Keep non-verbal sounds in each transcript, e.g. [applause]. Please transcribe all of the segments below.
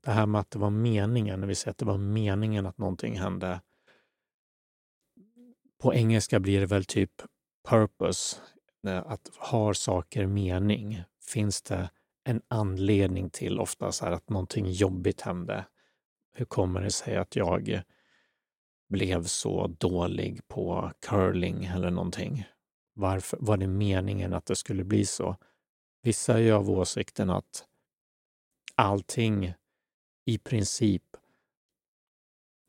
det här med att det var meningen, när vi säger att det var meningen att någonting hände. På engelska blir det väl typ purpose, eh, att har saker mening? Finns det en anledning till ofta så här att någonting jobbigt hände? Hur kommer det sig att jag blev så dålig på curling eller någonting? Varför var det meningen att det skulle bli så? Vissa är ju av åsikten att allting i princip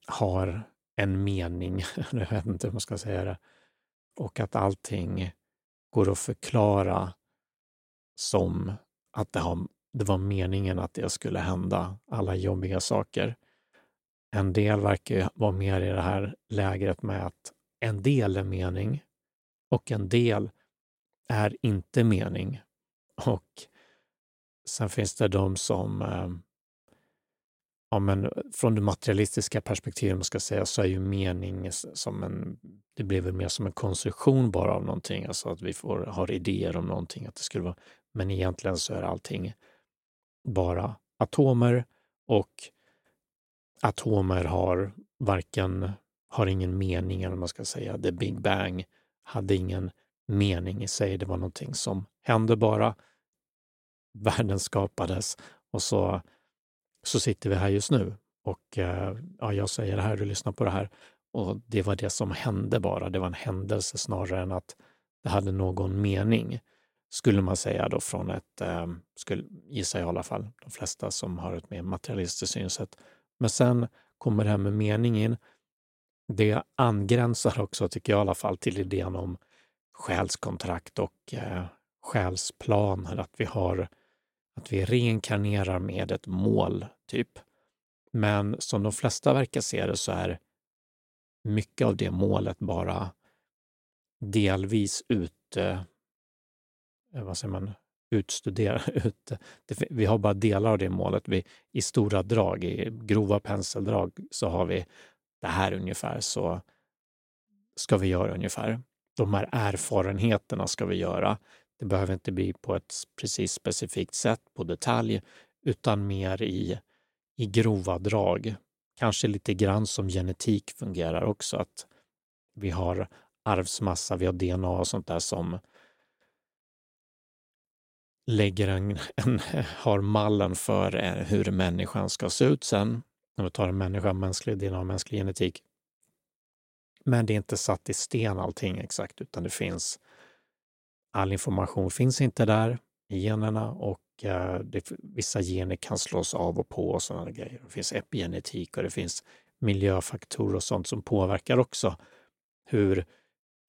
har en mening, [laughs] jag vet inte hur man ska säga det, och att allting går att förklara som att det, har, det var meningen att det skulle hända, alla jobbiga saker. En del verkar ju vara mer i det här lägret med att en del är mening och en del är inte mening. Och sen finns det de som eh, Ja, men från det materialistiska perspektivet man ska säga, så är ju mening som en, det blir väl mer som en konstruktion bara av någonting, alltså att vi får, har idéer om någonting, att det skulle vara, men egentligen så är allting bara atomer och atomer har varken, har ingen mening, eller man ska säga, the big bang hade ingen mening i sig, det var någonting som hände bara. Världen skapades och så så sitter vi här just nu och eh, ja, jag säger det här, du lyssnar på det här. Och det var det som hände bara. Det var en händelse snarare än att det hade någon mening. Skulle man säga då från ett, eh, skulle, gissar jag i alla fall, de flesta som har ett mer materialistiskt synsätt. Men sen kommer det här med mening in. Det angränsar också, tycker jag i alla fall, till idén om själskontrakt och eh, själsplan. Att vi har att vi reinkarnerar med ett mål, typ. Men som de flesta verkar se det så är mycket av det målet bara delvis ute... Eh, vad säger man, utstudera. [laughs] Ut, det, vi har bara delar av det målet. Vi, I stora drag, i grova penseldrag, så har vi det här ungefär, så ska vi göra ungefär. De här erfarenheterna ska vi göra. Det behöver inte bli på ett precis specifikt sätt på detalj, utan mer i, i grova drag. Kanske lite grann som genetik fungerar också, att vi har arvsmassa, vi har DNA och sånt där som lägger en, [laughs] en, har mallen för eh, hur människan ska se ut sen. När vi tar en människa, mänsklig DNA, mänsklig genetik. Men det är inte satt i sten allting exakt, utan det finns all information finns inte där i generna och eh, det, vissa gener kan slås av och på och sådana grejer. Det finns epigenetik och det finns miljöfaktorer och sånt som påverkar också hur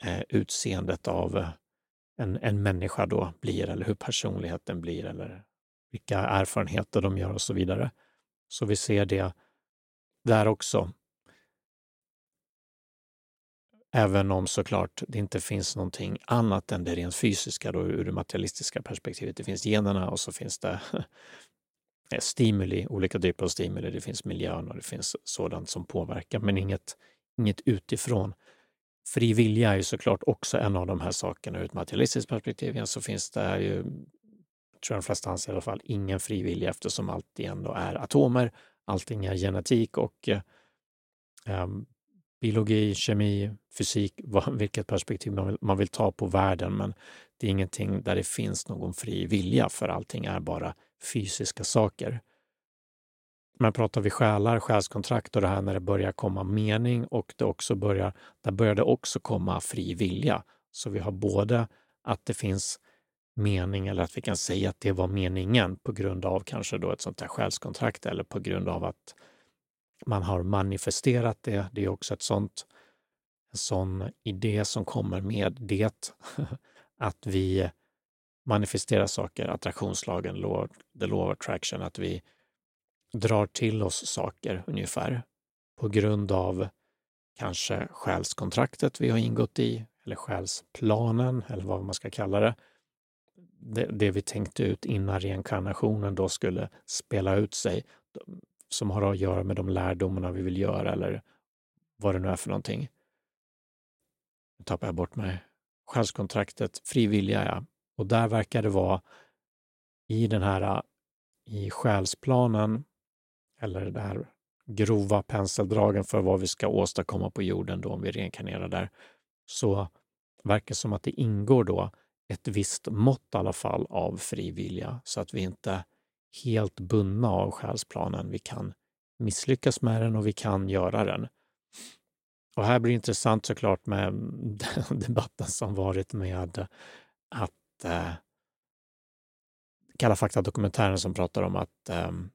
eh, utseendet av eh, en, en människa då blir eller hur personligheten blir eller vilka erfarenheter de gör och så vidare. Så vi ser det där också. Även om såklart det inte finns någonting annat än det rent fysiska då, ur det materialistiska perspektivet. Det finns generna och så finns det [laughs] eh, stimuli, olika typer av stimuli. Det finns miljön och det finns sådant som påverkar, men inget, inget utifrån. Fri vilja är ju såklart också en av de här sakerna ur ett materialistiskt perspektiv. Så finns det ju, tror jag de flesta anser i alla fall, ingen fri vilja eftersom allt ändå är atomer. Allting är genetik och eh, ehm, biologi, kemi, fysik, [laughs] vilket perspektiv man vill, man vill ta på världen, men det är ingenting där det finns någon fri vilja, för allting är bara fysiska saker. Men pratar vi själar, själskontrakt och det här när det börjar komma mening och det också börjar, där börjar det också komma fri vilja. Så vi har både att det finns mening eller att vi kan säga att det var meningen på grund av kanske då ett sånt här själskontrakt eller på grund av att man har manifesterat det. Det är också ett sånt, en sån idé som kommer med det, [laughs] att vi manifesterar saker, attraktionslagen, law, the law of attraction, att vi drar till oss saker ungefär på grund av kanske själskontraktet vi har ingått i eller själsplanen eller vad man ska kalla det. Det, det vi tänkte ut innan reinkarnationen då skulle spela ut sig som har att göra med de lärdomarna vi vill göra eller vad det nu är för någonting. Nu tappar jag bort mig. Själskontraktet, frivilliga, ja. Och där verkar det vara i den här äh, i själsplanen eller det här grova penseldragen för vad vi ska åstadkomma på jorden då om vi reinkarnerar där, så verkar det som att det ingår då ett visst mått i alla fall av frivilliga så att vi inte helt bundna av själsplanen. Vi kan misslyckas med den och vi kan göra den. Och här blir det intressant såklart med den [laughs] debatten som varit med att eh, Kalla fakta-dokumentären som pratar om att ehm,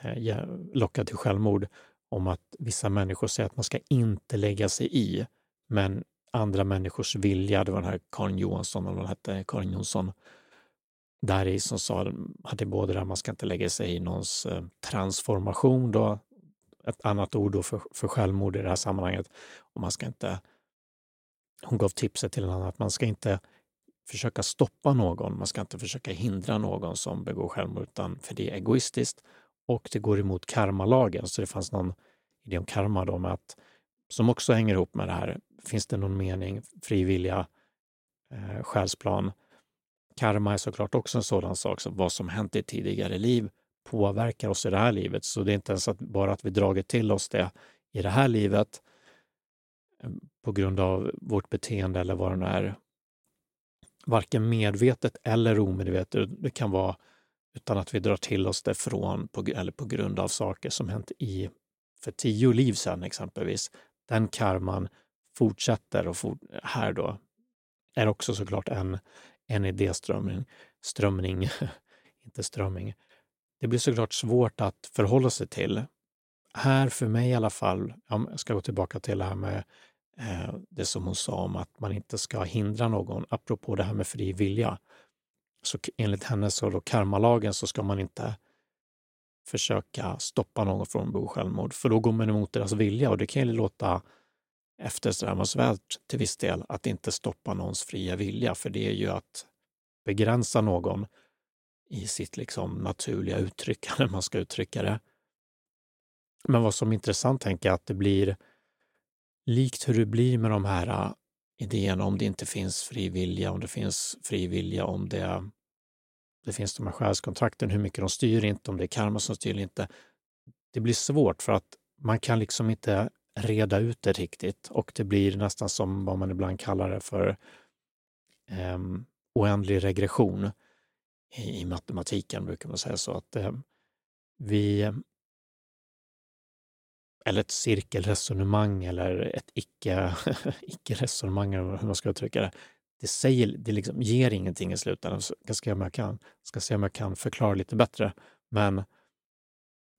eh, locka till självmord, om att vissa människor säger att man ska inte lägga sig i, men andra människors vilja, det var den här Karin Johansson, eller vad hette, Karin Jonsson, där i som sa, hade både där man ska inte lägga sig i någons eh, transformation då, ett annat ord då för, för självmord i det här sammanhanget. Och man ska inte, hon gav tipset till en annan att man ska inte försöka stoppa någon, man ska inte försöka hindra någon som begår självmord, utan för det är egoistiskt och det går emot karmalagen. Så det fanns någon idé om karma då med att, som också hänger ihop med det här, finns det någon mening, frivilliga eh, själsplan. Karma är såklart också en sådan sak som vad som hänt i tidigare liv påverkar oss i det här livet. Så det är inte ens att bara att vi dragit till oss det i det här livet eh, på grund av vårt beteende eller vad det nu är. Varken medvetet eller omedvetet. Det kan vara utan att vi drar till oss det från på, eller på grund av saker som hänt i för tio liv sedan exempelvis. Den karman fortsätter och for, här då är också såklart en, en idéströmning, strömning, [laughs] inte strömming, det blir såklart svårt att förhålla sig till. Här för mig i alla fall, jag ska gå tillbaka till det här med eh, det som hon sa om att man inte ska hindra någon, apropå det här med fri vilja. Så enligt henne, så då karmalagen, så ska man inte försöka stoppa någon från att begå självmord, för då går man emot deras vilja och det kan ju låta eftersträvansvärt till viss del att inte stoppa någons fria vilja, för det är ju att begränsa någon i sitt liksom naturliga uttryckande, [laughs] man ska uttrycka det. Men vad som är intressant tänker jag att det blir likt hur det blir med de här äh, idéerna om det inte finns frivilliga, om det finns frivilliga, om det, det finns de här själskontrakten, hur mycket de styr inte, om det är karma som styr inte. Det blir svårt för att man kan liksom inte reda ut det riktigt och det blir nästan som vad man ibland kallar det för eh, oändlig regression i, matematiken brukar man säga så att eh, vi eller ett cirkelresonemang eller ett [laughs] icke-resonemang, icke hur man ska uttrycka det. Det, säger, det liksom ger ingenting i slutändan. Jag ska se om jag kan, ska se om jag kan förklara lite bättre. Men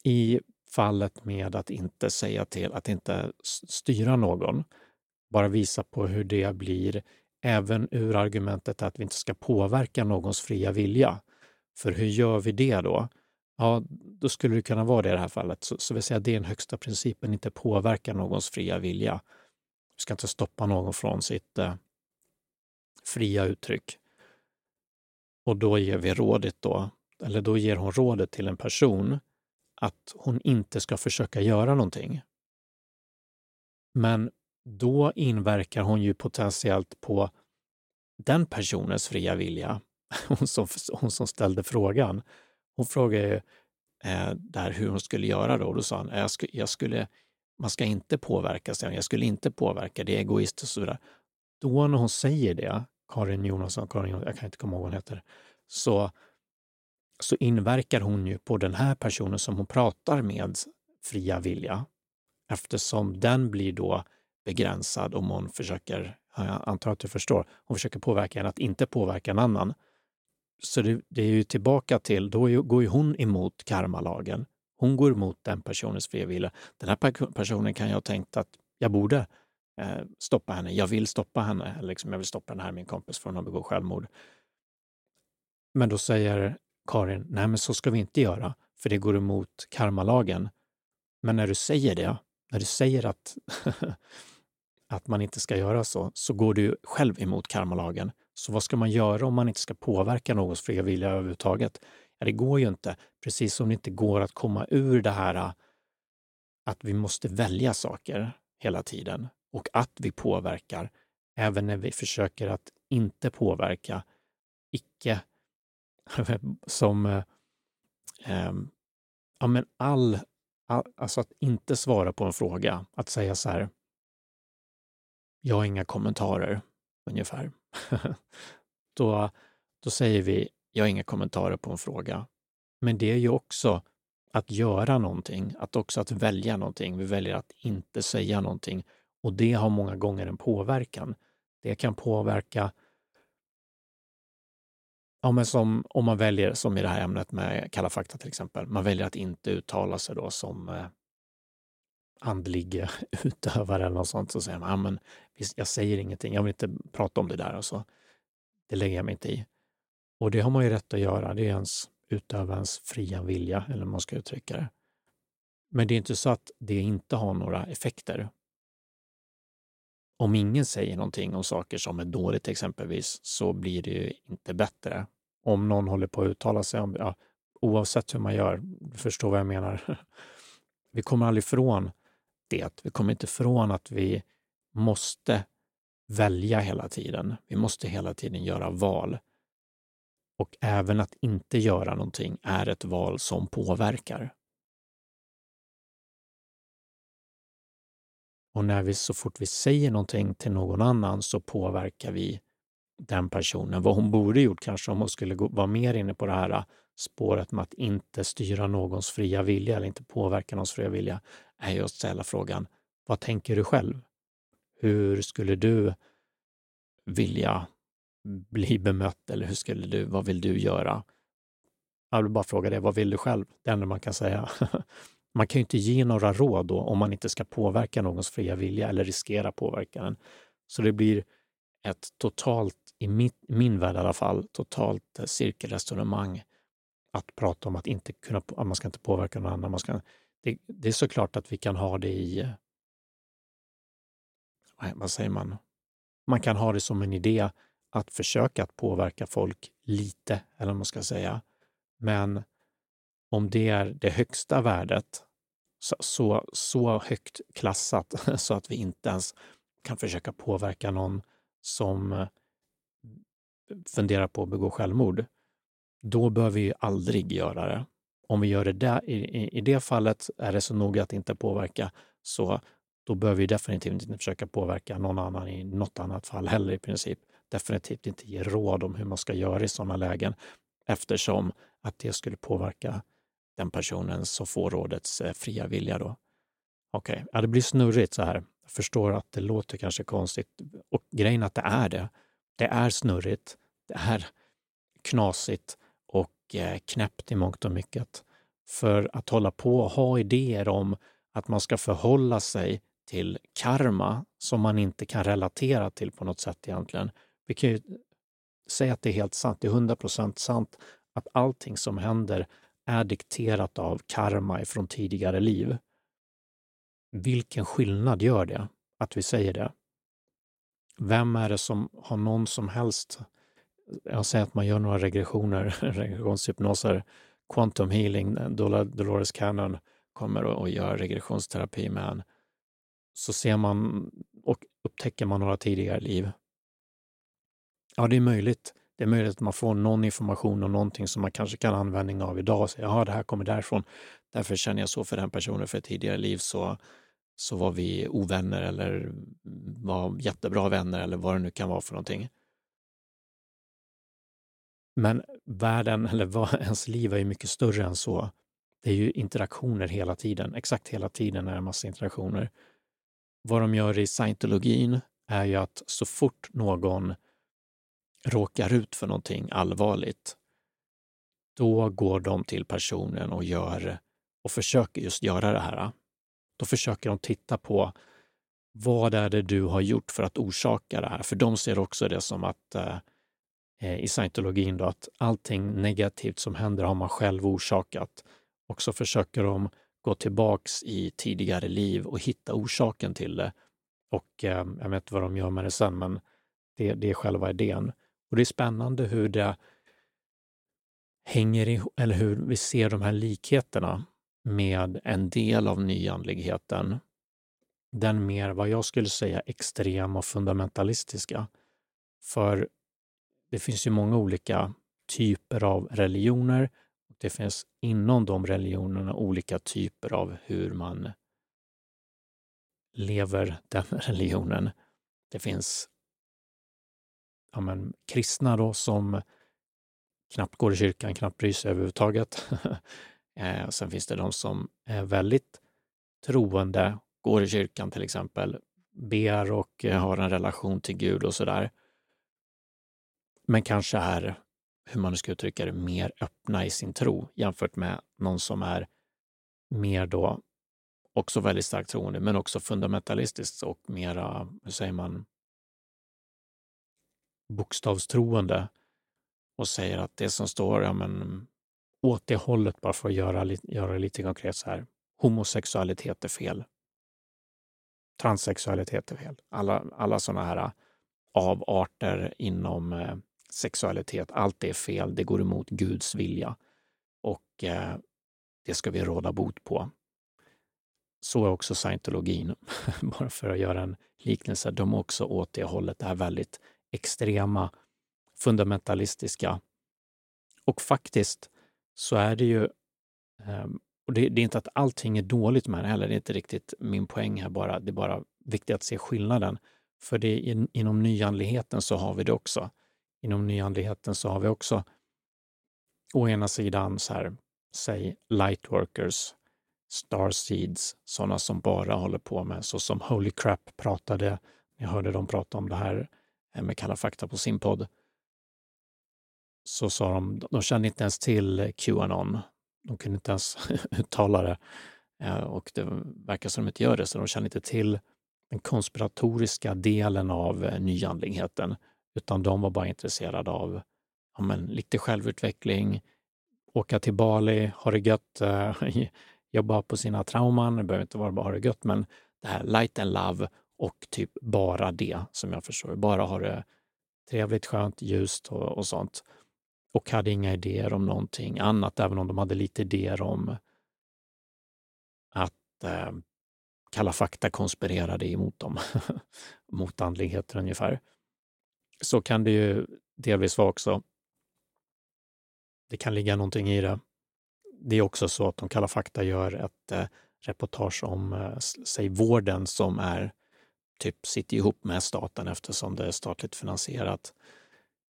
i fallet med att inte säga till, att inte styra någon, bara visa på hur det blir även ur argumentet att vi inte ska påverka någons fria vilja. För hur gör vi det då? Ja, då skulle det kunna vara det i det här fallet. Så, så vill säga det är den högsta principen, inte påverka någons fria vilja. Vi ska inte stoppa någon från sitt eh, fria uttryck. Och då ger vi rådet då, eller då ger hon rådet till en person att hon inte ska försöka göra någonting. Men då inverkar hon ju potentiellt på den personens fria vilja. [laughs] Hon som, hon som ställde frågan. Hon frågade eh, där hur hon skulle göra då. Och då sa han, jag, sk jag skulle, man ska inte påverka, sig. jag skulle inte påverka, det är egoistiskt och så vidare. Då när hon säger det, Karin Jonasson, Karin, jag kan inte komma ihåg vad hon heter, så, så inverkar hon ju på den här personen som hon pratar med fria vilja eftersom den blir då begränsad om hon försöker, jag antar att du förstår, hon försöker påverka en att inte påverka en annan. Så det, det är ju tillbaka till, då går ju hon emot karmalagen. Hon går emot den personens fria vilja. Den här personen kan jag ha tänkt att jag borde eh, stoppa henne. Jag vill stoppa henne. Liksom, jag vill stoppa den här min kompis från att begå självmord. Men då säger Karin, nej men så ska vi inte göra, för det går emot karmalagen. Men när du säger det, när du säger att [laughs] att man inte ska göra så, så går du själv emot karmalagen. Så vad ska man göra om man inte ska påverka någons fria vilja överhuvudtaget? Ja, det går ju inte. Precis som det inte går att komma ur det här äh, att vi måste välja saker hela tiden och att vi påverkar även när vi försöker att inte påverka. Icke [laughs] som eh, eh, ja, men all, alltså att inte svara på en fråga, att säga så här, jag har inga kommentarer, ungefär. [laughs] då, då säger vi, jag har inga kommentarer på en fråga. Men det är ju också att göra någonting, att också att välja någonting. Vi väljer att inte säga någonting och det har många gånger en påverkan. Det kan påverka Ja, men som om man väljer, som i det här ämnet med Kalla fakta till exempel, man väljer att inte uttala sig då som eh, andlig [laughs] utövare eller något sånt, så säger man, ja, men jag säger ingenting, jag vill inte prata om det där och så. Det lägger jag mig inte i. Och det har man ju rätt att göra, det är ens utövarens fria vilja, eller hur man ska uttrycka det. Men det är inte så att det inte har några effekter. Om ingen säger någonting om saker som är dåligt exempelvis, så blir det ju inte bättre. Om någon håller på att uttala sig om, ja, oavsett hur man gör, du förstår vad jag menar. [laughs] Vi kommer aldrig ifrån det. Vi kommer inte ifrån att vi måste välja hela tiden. Vi måste hela tiden göra val. Och även att inte göra någonting är ett val som påverkar. Och när vi så fort vi säger någonting till någon annan så påverkar vi den personen. Vad hon borde gjort kanske om hon skulle vara mer inne på det här äh, spåret med att inte styra någons fria vilja eller inte påverka någons fria vilja, är ju att ställa frågan, vad tänker du själv? Hur skulle du vilja bli bemött eller hur skulle du, vad vill du göra? Jag vill bara fråga det, vad vill du själv? Det enda man kan säga. [laughs] Man kan ju inte ge några råd då om man inte ska påverka någons fria vilja eller riskera påverka den. Så det blir ett totalt, i min, min värld i alla fall, totalt eh, cirkelresonemang att prata om att, inte kunna, att man ska inte påverka någon annan. Man ska, det, det är såklart att vi kan ha det i, vad säger man, man kan ha det som en idé att försöka att påverka folk lite, eller vad man ska säga. Men om det är det högsta värdet, så, så, så högt klassat [laughs] så att vi inte ens kan försöka påverka någon som eh, funderar på att begå självmord, då bör vi aldrig göra det. Om vi gör det där, i, i det fallet är det så noga att inte påverka, så då bör vi definitivt inte försöka påverka någon annan i något annat fall heller i princip. Definitivt inte ge råd om hur man ska göra i sådana lägen eftersom att det skulle påverka den personen som får rådets eh, fria vilja. då. Okej, okay. ja, det blir snurrigt så här. Jag förstår att det låter kanske konstigt och grejen är att det är det. Det är snurrigt, det är knasigt och eh, knäppt i mångt och mycket. För att hålla på och ha idéer om att man ska förhålla sig till karma som man inte kan relatera till på något sätt egentligen. Vi kan ju säga att det är helt sant, det är 100 procent sant att allting som händer är dikterat av karma från tidigare liv. Vilken skillnad gör det att vi säger det? Vem är det som har någon som helst... Jag säger att man gör några regressioner, [laughs] regressionshypnoser, quantum healing, Dolores Cannon kommer och gör regressionsterapi med en. Så ser man och upptäcker man några tidigare liv. Ja, det är möjligt det är möjligt att man får någon information och någonting som man kanske kan ha användning av idag och säga, ja, det här kommer därifrån. Därför känner jag så för den personen för ett tidigare liv så, så var vi ovänner eller var jättebra vänner eller vad det nu kan vara för någonting. Men världen, eller vad, [laughs] ens liv är ju mycket större än så. Det är ju interaktioner hela tiden. Exakt hela tiden är det en massa interaktioner. Vad de gör i scientologin är ju att så fort någon råkar ut för någonting allvarligt, då går de till personen och gör och försöker just göra det här. Då försöker de titta på vad är det du har gjort för att orsaka det här? För de ser också det som att eh, eh, i scientologin då, att allting negativt som händer har man själv orsakat. Och så försöker de gå tillbaks i tidigare liv och hitta orsaken till det. Och eh, jag vet inte vad de gör med det sen, men det, det är själva idén. Och det är spännande hur det hänger ihop, eller hur vi ser de här likheterna med en del av nyandligheten. Den mer, vad jag skulle säga, extrema och fundamentalistiska. För det finns ju många olika typer av religioner, det finns inom de religionerna olika typer av hur man lever den [laughs] religionen. Det finns ja, men, kristna då som knappt går i kyrkan, knappt bryr sig överhuvudtaget. [laughs] eh, sen finns det de som är väldigt troende, går i kyrkan till exempel, ber och eh, har en relation till Gud och sådär. Men kanske är, hur man ska uttrycka det, mer öppna i sin tro jämfört med någon som är mer då också väldigt starkt troende, men också fundamentalistiskt och mera, hur säger man, bokstavstroende och säger att det som står ja, men, åt det hållet, bara för att göra, göra det lite konkret så här, homosexualitet är fel. Transsexualitet är fel. Alla, alla sådana här avarter inom eh, sexualitet, allt det är fel. Det går emot Guds vilja och eh, det ska vi råda bot på. Så är också scientologin, [laughs] bara för att göra en liknelse. De är också åt det hållet, det här väldigt extrema, fundamentalistiska. Och faktiskt så är det ju, ehm, och det, det, är inte att allting är dåligt med det heller, det är inte riktigt min poäng här bara, det är bara viktigt att se skillnaden. För det in, inom nyandligheten så har vi det också. Inom nyandligheten så har vi också å ena sidan så här, säg lightworkers, starseeds, sådana som bara håller på med, så som Holy Crap pratade, jag hörde dem prata om det här Eh, med Kalla fakta på sin podd, så sa de, de kände inte ens till Qanon. De kunde inte ens [laughs] uttala det eh, och det verkar som de inte gör det, så de kände inte till den konspiratoriska delen av eh, nyandligheten, utan de var bara intresserade av ja, men, lite självutveckling, åka till Bali, ha det gött, [laughs] jobba på sina trauman. Det behöver inte vara bara ha det gött, men det här light and love och typ bara det som jag förstår. Bara ha det trevligt, skönt, ljust och, och sånt. Och hade inga idéer om någonting annat, även om de hade lite idéer om att eh, Kalla fakta konspirerade emot dem, [laughs] mot andligheter ungefär. Så kan det ju delvis vara också. Det kan ligga någonting i det det är också så att de Kalla fakta gör ett eh, reportage om, eh, säg vården som är typ sitter ihop med staten eftersom det är statligt finansierat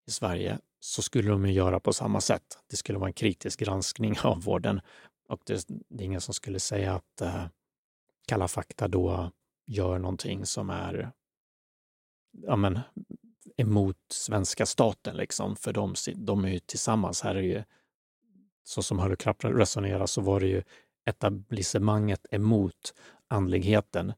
i Sverige, så skulle de ju göra på samma sätt. Det skulle vara en kritisk granskning [laughs] av vården och det, det är ingen som skulle säga att eh, Kalla fakta då gör någonting som är ja, men, emot svenska staten, liksom. för de, de är ju tillsammans. Här är ju så som Hölle Klapp resonerar så var det ju etablissemanget emot andligheten.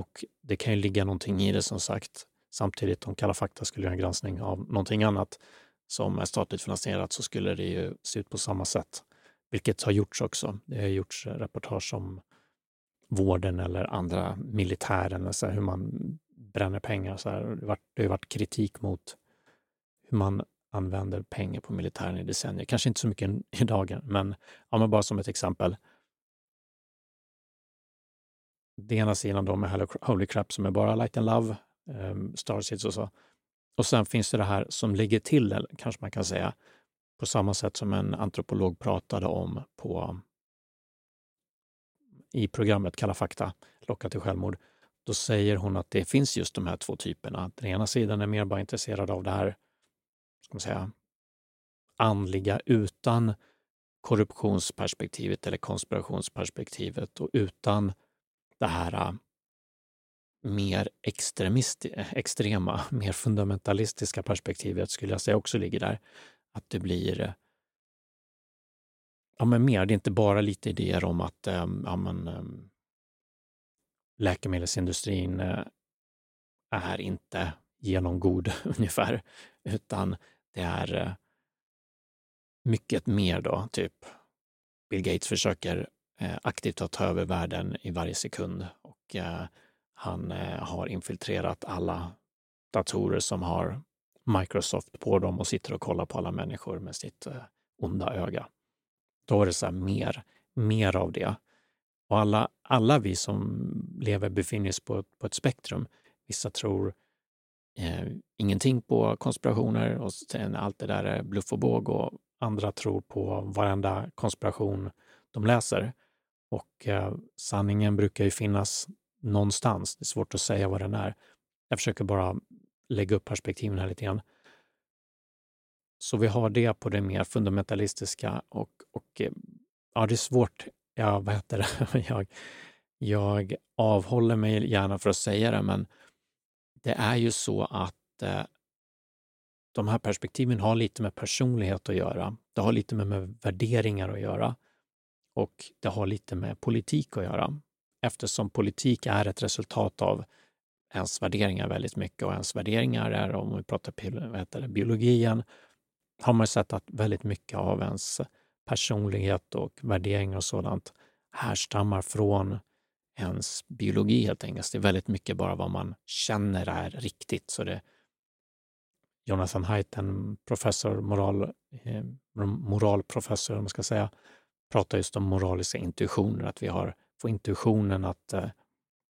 Och det kan ju ligga någonting i det som sagt. Samtidigt om Kalla fakta skulle göra en granskning av någonting annat som är statligt finansierat så skulle det ju se ut på samma sätt. Vilket har gjorts också. Det har gjorts reportage om vården eller andra militären, alltså hur man bränner pengar. Så här. Det har varit kritik mot hur man använder pengar på militären i decennier. Kanske inte så mycket idag, men, ja, men bara som ett exempel. Det ena sidan då med Holy Crap som är bara Light and Love, ehm, um, Starseeds och så. Och sen finns det det här som ligger till, kanske man kan säga, på samma sätt som en antropolog pratade om på, i programmet Kalla fakta, Locka till självmord. Då säger hon att det finns just de här två typerna. Den ena sidan är mer bara intresserad av det här ska man säga, andliga utan korruptionsperspektivet eller konspirationsperspektivet och utan det här äh, mer extrema, [laughs] mer fundamentalistiska perspektivet skulle jag säga också ligger där. Att det blir äh, ja, men mer, det är inte bara lite idéer om att ähm, ja, men, ähm, läkemedelsindustrin äh, är inte genomgod [laughs] ungefär, utan det är mycket mer då, typ Bill Gates försöker Eh, aktivt att ta över världen i varje sekund och eh, han eh, har infiltrerat alla datorer som har Microsoft på dem och sitter och kollar på alla människor med sitt eh, onda öga. Då är det så här mer, mer av det. Och alla, alla vi som lever befinner oss på, på ett spektrum. Vissa tror eh, ingenting på konspirationer och sen allt det där är bluff och båg och andra tror på varenda konspiration de läser. Och eh, sanningen brukar ju finnas någonstans. Det är svårt att säga vad den är. Jag försöker bara lägga upp perspektiven här lite grann. Så vi har det på det mer fundamentalistiska och, och eh, ja, det är svårt. Ja, vad heter det? [laughs] Jag, jag avhåller mig gärna för att säga det, men det är ju så att eh, de här perspektiven har lite med personlighet att göra. Det har lite med, med värderingar att göra och det har lite med politik att göra. Eftersom politik är ett resultat av ens värderingar väldigt mycket och ens värderingar är, om vi pratar heter det, biologin, har man sett att väldigt mycket av ens personlighet och värderingar och sådant härstammar från ens biologi helt enkelt. Det är väldigt mycket bara vad man känner är riktigt. Så det, Jonathan Haidt, en professor, moral, eh, moralprofessor, om man ska säga, pratar just om moraliska intuitioner, att vi har, får intuitionen att eh,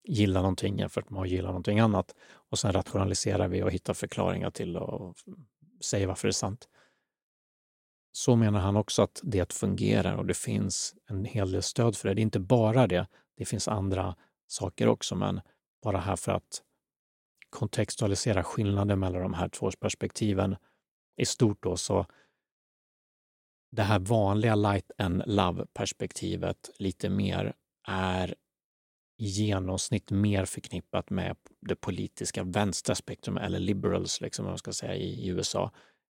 gilla någonting jämfört med att gilla någonting annat. Och sen rationaliserar vi och hittar förklaringar till och säger varför det är sant. Så menar han också att det fungerar och det finns en hel del stöd för det. Det är inte bara det, det finns andra saker också, men bara här för att kontextualisera skillnaden mellan de här två perspektiven i stort då, så det här vanliga light and love-perspektivet lite mer är i genomsnitt mer förknippat med det politiska vänstra spektrum eller liberals, liksom man ska säga, i USA.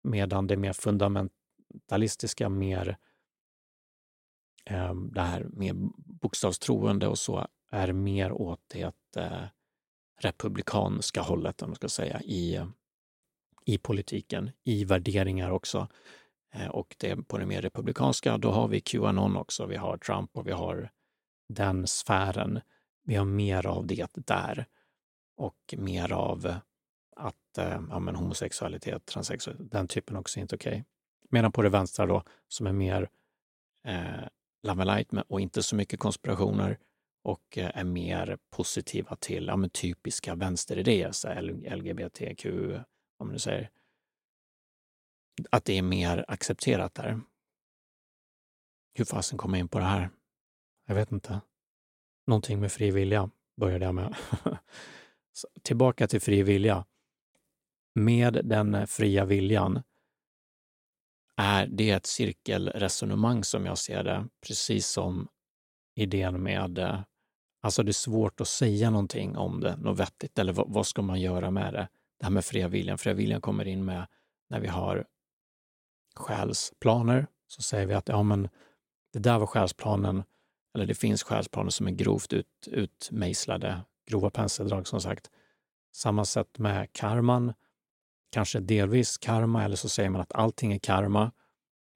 Medan det mer fundamentalistiska, mer eh, det här mer bokstavstroende och så är mer åt det eh, republikanska hållet, om man ska säga, i, i politiken, i värderingar också. Eh, och det på det mer republikanska, då har vi Qanon också, vi har Trump och vi har den sfären. Vi har mer av det där och mer av att eh, ja, men homosexualitet, transsexualitet, den typen också är inte okej. Okay. Medan på det vänstra då, som är mer eh, love light och inte så mycket konspirationer och eh, är mer positiva till ja, men typiska vänsteridéer, så LGBTQ, om du säger, att det är mer accepterat där. Hur fasen kom jag in på det här? Jag vet inte. Någonting med fri vilja började jag med. [laughs] tillbaka till fri vilja. Med den fria viljan är det ett cirkelresonemang som jag ser det, precis som idén med eh, Alltså det är svårt att säga någonting om det, något vettigt, eller vad, vad ska man göra med det? Det här med fria viljan. Fria viljan kommer in med när vi har själsplaner, så säger vi att ja, men det där var själsplanen, eller det finns själsplaner som är grovt ut, utmejslade, grova penseldrag som sagt. Samma sätt med karman, kanske delvis karma, eller så säger man att allting är karma.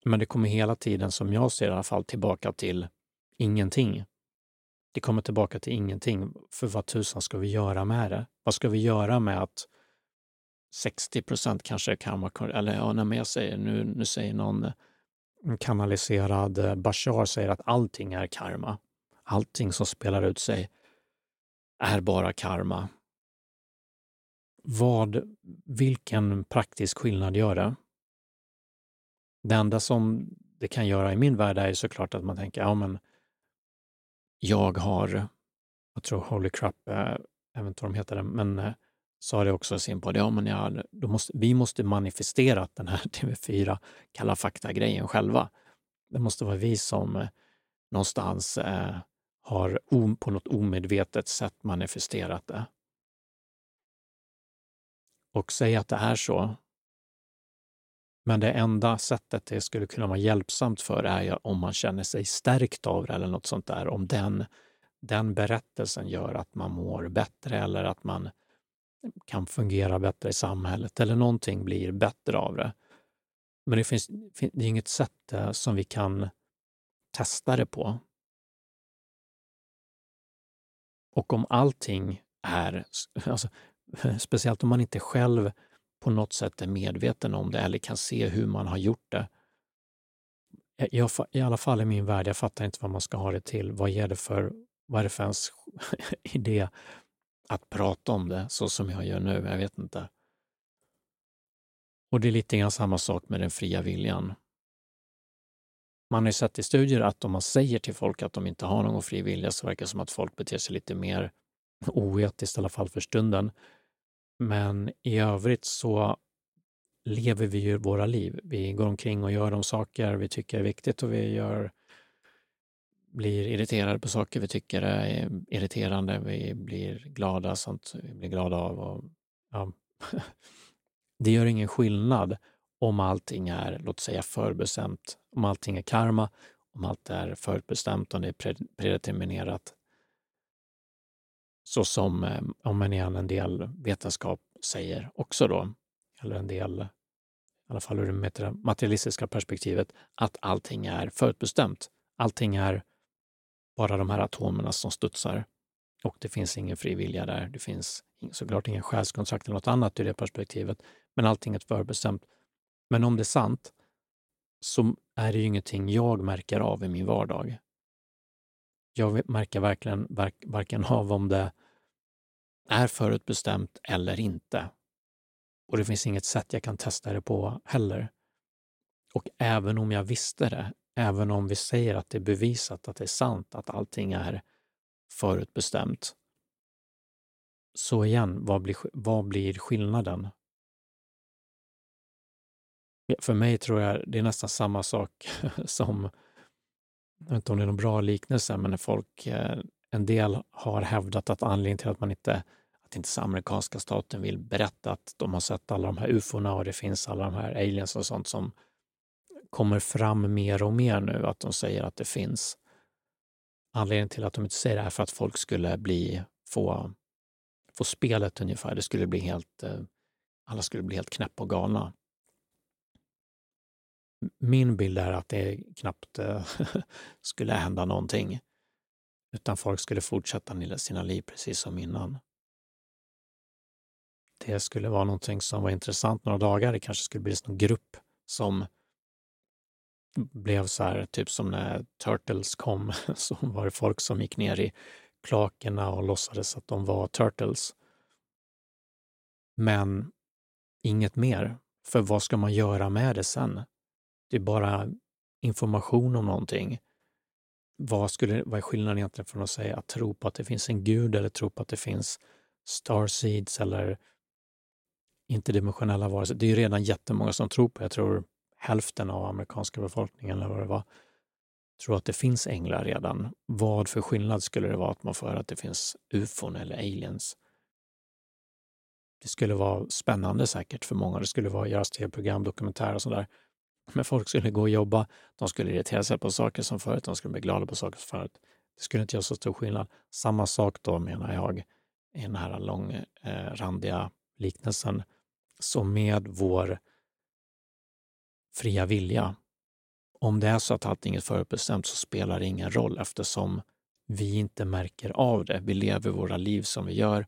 Men det kommer hela tiden, som jag ser i alla fall, tillbaka till ingenting. Det kommer tillbaka till ingenting. För vad tusan ska vi göra med det? Vad ska vi göra med att 60 procent kanske är karma, eller ja, när jag säger, nu, nu säger någon eh, kanaliserad eh, Bashar säger att allting är karma. Allting som spelar ut sig är bara karma. Vad, vilken praktisk skillnad gör det? Det enda som det kan göra i min värld är såklart att man tänker, ja men jag har, jag tror Holy Crap, jag vet inte vad de heter, men eh, sa det också i sin podd, ja men ja, då måste, vi måste manifestera den här [laughs] TV4 Kalla fakta-grejen själva. Det måste vara vi som eh, någonstans eh, har om, på något omedvetet sätt manifesterat det. Och säga att det är så. Men det enda sättet det skulle kunna vara hjälpsamt för är ju om man känner sig stärkt av det eller något sånt där. Om den, den berättelsen gör att man mår bättre eller att man kan fungera bättre i samhället eller någonting blir bättre av det. Men det finns det är inget sätt eh, som vi kan testa det på. Och om allting är, [laughs] alltså, [laughs] speciellt om man inte själv på något sätt är medveten om det eller kan se hur man har gjort det. Eh, jag, I alla fall i min värld, jag fattar inte vad man ska ha det till. Vad ger det för, vad är det för ens [laughs] idé att prata om det så som jag gör nu. Jag vet inte. Och det är lite grann samma sak med den fria viljan. Man har ju sett i studier att om man säger till folk att de inte har någon fri vilja så verkar det som att folk beter sig lite mer oetiskt, i alla fall för stunden. Men i övrigt så lever vi ju våra liv. Vi går omkring och gör de saker vi tycker är viktigt och vi gör, blir irriterade på saker vi tycker är eh, irriterande. Vi blir glada, sånt vi blir glada av. Och, ja. [laughs] Det gör ingen skillnad om allting är, låt säga förbestämt, om allting är karma, om allt är förutbestämt, om det är predeterminerat. Så som eh, om en igen en del vetenskap säger också då, eller en del, i alla fall ur det materialistiska perspektivet, att allting är förutbestämt. Allting är bara de här atomerna som studsar och det finns ingen fri vilja där. Det finns såklart ingen själskontrakt eller något annat ur det perspektivet, men allting är förbestämt. Men om det är sant så är det ju ingenting jag märker av i min vardag. Jag märker verkligen varken av om det är förutbestämt eller inte. Och det finns inget sätt jag kan testa det på heller. Och även om jag visste det, även om vi säger att det är bevisat att det är sant, att allting är förutbestämt. Så igen, vad blir, vad blir skillnaden? För mig tror jag det är nästan samma sak [laughs] som, jag vet inte om det är någon bra liknelse, men när folk, eh, en del har hävdat att anledningen till att man inte att inte amerikanska staten vill berätta att de har sett alla de här ufona och det finns alla de här aliens och sånt som kommer fram mer och mer nu, att de säger att det finns. Anledningen till att de inte säger det är för att folk skulle bli, få, få spelet ungefär. Det skulle bli helt, eh, alla skulle bli helt knäppa och galna. Min bild är att det knappt eh, [laughs] skulle hända någonting, utan folk skulle fortsätta sina liv precis som innan det skulle vara någonting som var intressant några dagar. Det kanske skulle bli en grupp som blev så här, typ som när Turtles kom, [laughs] så var det folk som gick ner i klakerna och låtsades att de var Turtles. Men inget mer. För vad ska man göra med det sen? Det är bara information om någonting. Vad, skulle, vad är skillnaden egentligen från att säga att tro på att det finns en gud eller tro på att det finns starseeds eller interdimensionella varelser. Det är ju redan jättemånga som tror på, jag tror hälften av amerikanska befolkningen eller vad det var, tror att det finns änglar redan. Vad för skillnad skulle det vara att man får höra att det finns ufon eller aliens? Det skulle vara spännande säkert för många. Det skulle vara göras tv-program, dokumentärer och sådär. Men folk skulle gå och jobba, de skulle irritera sig på saker som förut, de skulle bli glada på saker som förut. Det skulle inte göra så stor skillnad. Samma sak då menar jag i den här långrandiga eh, liknelsen så med vår fria vilja, om det är så att allting är förutbestämt så spelar det ingen roll eftersom vi inte märker av det. Vi lever våra liv som vi gör.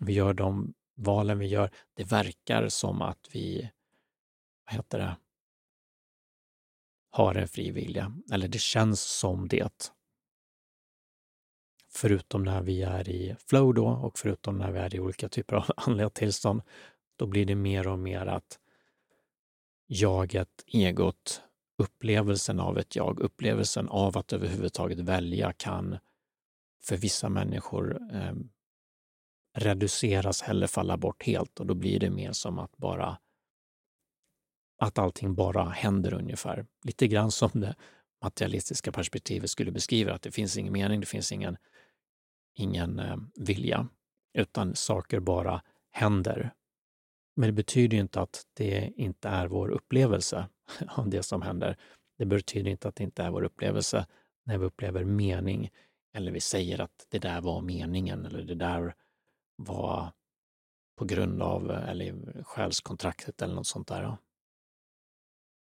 Vi gör de valen vi gör. Det verkar som att vi, vad heter det, har en fri vilja. Eller det känns som det. Förutom när vi är i flow då och förutom när vi är i olika typer av [laughs] andliga tillstånd då blir det mer och mer att jaget, egot, upplevelsen av ett jag, upplevelsen av att överhuvudtaget välja kan för vissa människor eh, reduceras eller falla bort helt. Och då blir det mer som att bara att allting bara händer ungefär. Lite grann som det materialistiska perspektivet skulle beskriva, att det finns ingen mening, det finns ingen, ingen eh, vilja, utan saker bara händer men det betyder inte att det inte är vår upplevelse [laughs] av det som händer. Det betyder inte att det inte är vår upplevelse när vi upplever mening eller vi säger att det där var meningen eller det där var på grund av eller själskontraktet eller något sånt där.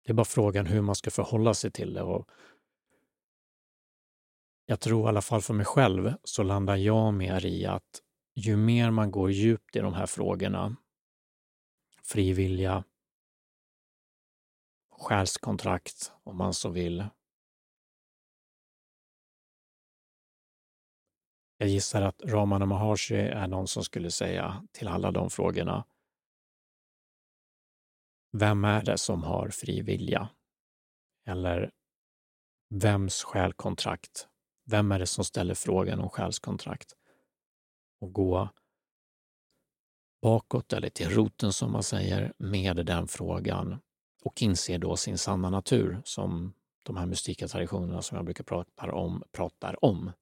Det är bara frågan hur man ska förhålla sig till det. Och jag tror i alla fall för mig själv så landar jag mer i att ju mer man går djupt i de här frågorna frivilliga, själskontrakt om man så vill. Jag gissar att Ramana Maharshi är någon som skulle säga till alla de frågorna vem är det som har fri vilja? Eller vems själkontrakt? Vem är det som ställer frågan om själskontrakt? Och gå bakåt eller till roten som man säger med den frågan och inser då sin sanna natur som de här mystika traditionerna som jag brukar prata om pratar om.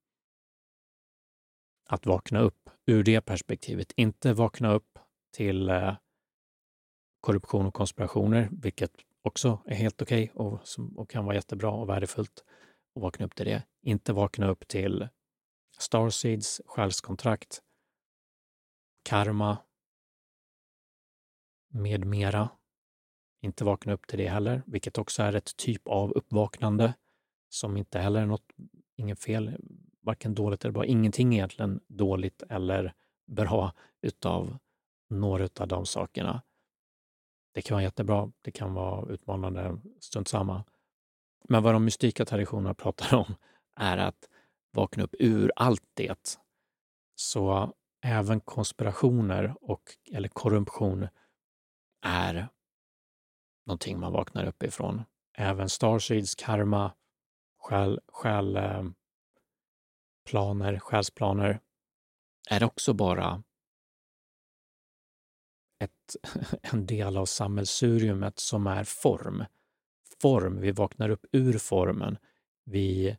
Att vakna upp ur det perspektivet, inte vakna upp till eh, korruption och konspirationer, vilket också är helt okej okay och, och kan vara jättebra och värdefullt att vakna upp till det. Inte vakna upp till Starseeds själskontrakt, karma med mera. Inte vakna upp till det heller, vilket också är ett typ av uppvaknande som inte heller är något, inget fel, varken dåligt eller bra. Ingenting egentligen dåligt eller bra utav några av de sakerna. Det kan vara jättebra, det kan vara utmanande, strunt samma. Men vad de mystika traditionerna [laughs] pratar om är att vakna upp ur allt det. Så även konspirationer och, eller korruption är någonting man vaknar upp ifrån. Även Starseeds karma, själ, själ, eh, planer, själsplaner är också bara ett, [laughs] en del av sammelsuriumet som är form. Form, vi vaknar upp ur formen. Vi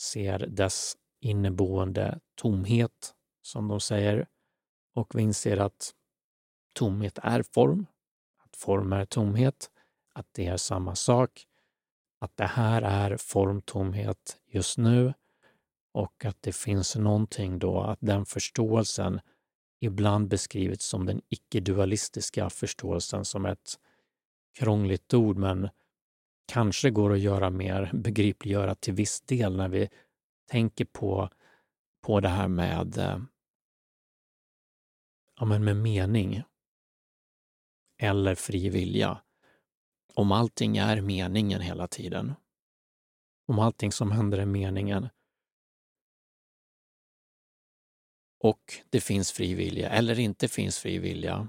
ser dess inneboende tomhet, som de säger, och vi inser att tomhet är form, form är tomhet, att det är samma sak, att det här är formtomhet just nu och att det finns någonting då, att den förståelsen ibland beskrivits som den icke-dualistiska förståelsen som ett krångligt ord, men kanske går att göra mer [laughs] begripliggöra till viss del när vi tänker på, på det här med, eh, ja, men med mening eller fri vilja. Om allting är meningen hela tiden, om allting som händer är meningen, och det finns fri vilja eller inte finns fri vilja.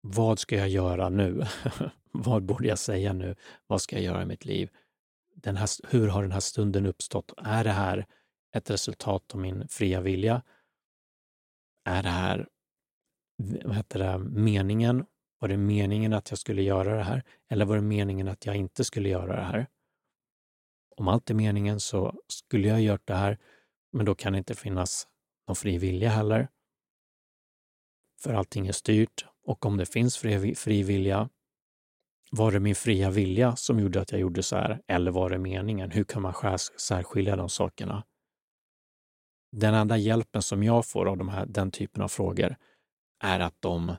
Vad ska jag göra nu? [laughs] Vad borde jag säga nu? Vad ska jag göra i mitt liv? Den här, hur har den här stunden uppstått? Är det här ett resultat av min fria vilja? Är det här vad heter det, meningen? Var det meningen att jag skulle göra det här? Eller var det meningen att jag inte skulle göra det här? Om allt är meningen så skulle jag gjort det här, men då kan det inte finnas någon fri vilja heller. För allting är styrt och om det finns fri, fri vilja, var det min fria vilja som gjorde att jag gjorde så här eller var det meningen? Hur kan man särskilja de sakerna? Den enda hjälpen som jag får av de här, den typen av frågor är att de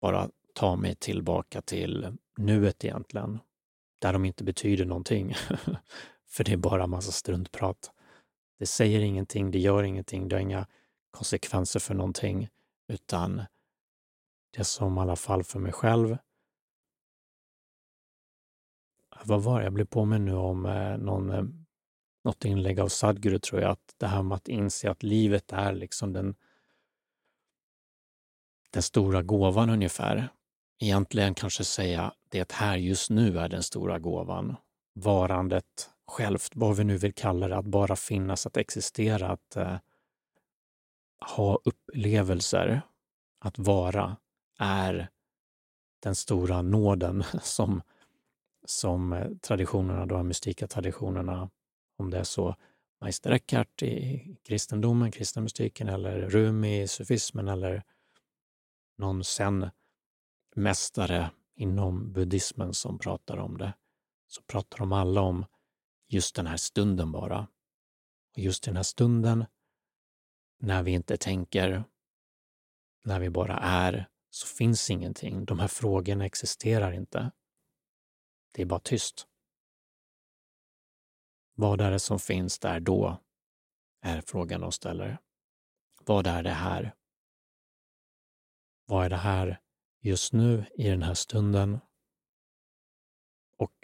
bara ta mig tillbaka till nuet egentligen, där de inte betyder någonting. [laughs] För det är bara massa struntprat. Det säger ingenting, det gör ingenting, det har inga konsekvenser för någonting, utan det som i alla fall för mig själv vad var det? Jag blev påminn nu om eh, någon, eh, något inlägg av Sadhguru, tror jag, att det här med att inse att livet är liksom den, den stora gåvan ungefär. Egentligen kanske säga det här just nu är den stora gåvan. Varandet självt, vad vi nu vill kalla det, att bara finnas, att existera, att eh, ha upplevelser, att vara, är den stora nåden [laughs] som, som eh, traditionerna, de mystika traditionerna, om det är så Meister Eckhart i kristendomen, kristna mystiken, eller Rumi i sufismen eller någon sen mästare inom buddhismen som pratar om det, så pratar de alla om just den här stunden bara. Och just den här stunden när vi inte tänker, när vi bara är, så finns ingenting. De här frågorna existerar inte. Det är bara tyst. Vad är det som finns där då? Är frågan de ställer. Vad är det här? Vad är det här just nu i den här stunden? Och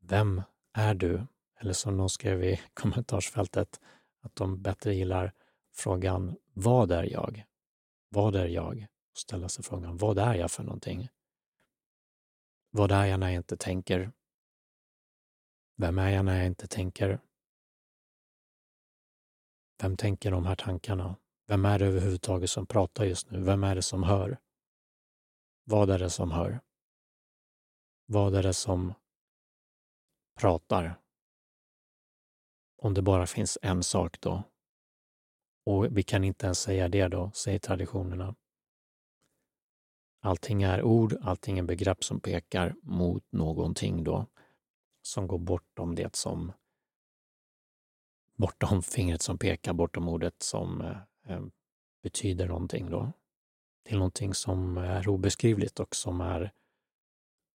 vem är du? Eller som någon skrev i [laughs] kommentarsfältet, att de bättre gillar frågan vad är jag? Vad är jag? Och ställa sig frågan vad är jag för någonting? Vad är jag när jag inte tänker? Vem är jag när jag inte tänker? Vem tänker de här tankarna? Vem är det överhuvudtaget som pratar just nu? Vem är det som hör? Vad är det som hör? Vad är det som pratar? Om det bara finns en sak då. Och vi kan inte ens säga det då, säger traditionerna. Allting är ord, allting är begrepp som pekar mot någonting då, som går bortom det som bortom fingret som pekar, bortom ordet som eh, eh betyder någonting då. Till någonting som är obeskrivligt och som är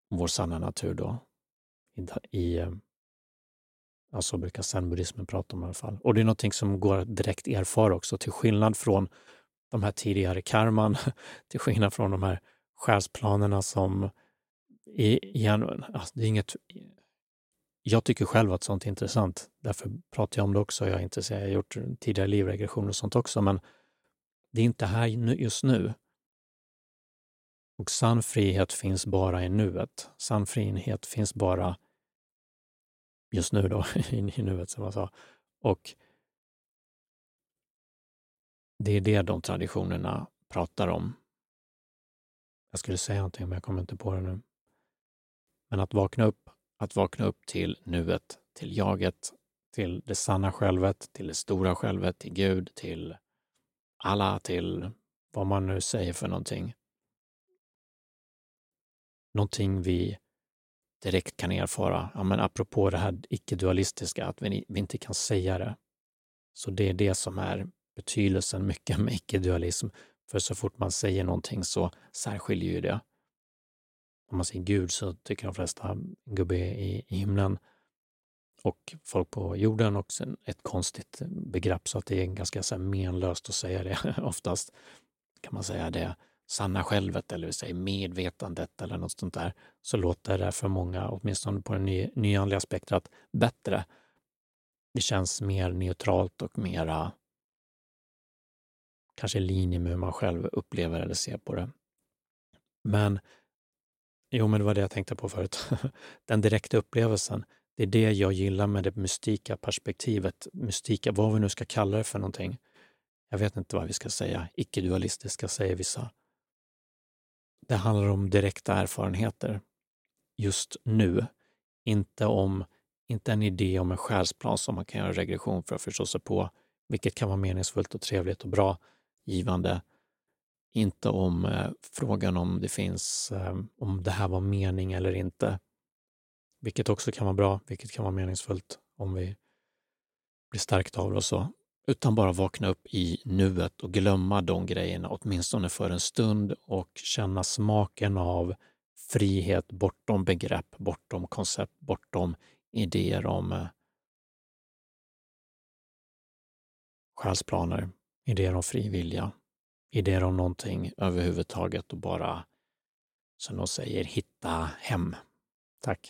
vår sanna natur då. I, i ehm, ja, så brukar zenbuddismen prata om i alla fall. Och det är någonting som går att direkt erfara också, till skillnad från de här tidigare karman, [laughs] till skillnad från de här själsplanerna som igen, alltså det är inget jag tycker själv att sånt är intressant. Därför pratar jag om det också. Jag är intresserad. Jag har gjort tidigare livregressioner och sånt också, men det är inte här just nu. Och sann frihet finns bara i nuet. Sann frihet finns bara just nu då, [laughs] i nuet som jag sa. Och det är det de traditionerna pratar om. Jag skulle säga någonting, men jag kommer inte på det nu. Men att vakna upp, att vakna upp till nuet, till jaget, till det sanna självet, till det stora självet, till Gud, till alla, till vad man nu säger för någonting. Någonting vi direkt kan erfara. Ja, men apropå det här icke-dualistiska, att vi, vi inte kan säga det. Så det är det som är betydelsen mycket med icke-dualism. För så fort man säger någonting så särskiljer ju det. Om man säger Gud så tycker de flesta gubbe i, i himlen och folk på jorden och sen ett konstigt begrepp så att det är ganska så menlöst att säga det [laughs] oftast. Kan man säga det sanna självet eller vi säger medvetandet eller något sånt där, så låter det för många, åtminstone på den ny, nyandliga spektrat, bättre. Det känns mer neutralt och mera kanske i linje med hur man själv upplever eller ser på det. Men, jo men det var det jag tänkte på förut. [laughs] Den direkta upplevelsen, det är det jag gillar med det mystika perspektivet. Mystika, vad vi nu ska kalla det för någonting. Jag vet inte vad vi ska säga. Icke-dualistiska säger vissa. Det handlar om direkta erfarenheter just nu. Inte om inte en idé om en själsplan som man kan göra regression för att förstå sig på, vilket kan vara meningsfullt och trevligt och bra, givande. Inte om eh, frågan om det finns, eh, om det här var mening eller inte. Vilket också kan vara bra, vilket kan vara meningsfullt om vi blir stärkta av det och så utan bara vakna upp i nuet och glömma de grejerna åtminstone för en stund och känna smaken av frihet bortom begrepp, bortom koncept, bortom idéer om eh, själsplaner, idéer om fri vilja, idéer om någonting överhuvudtaget och bara, som de säger, hitta hem. Tack.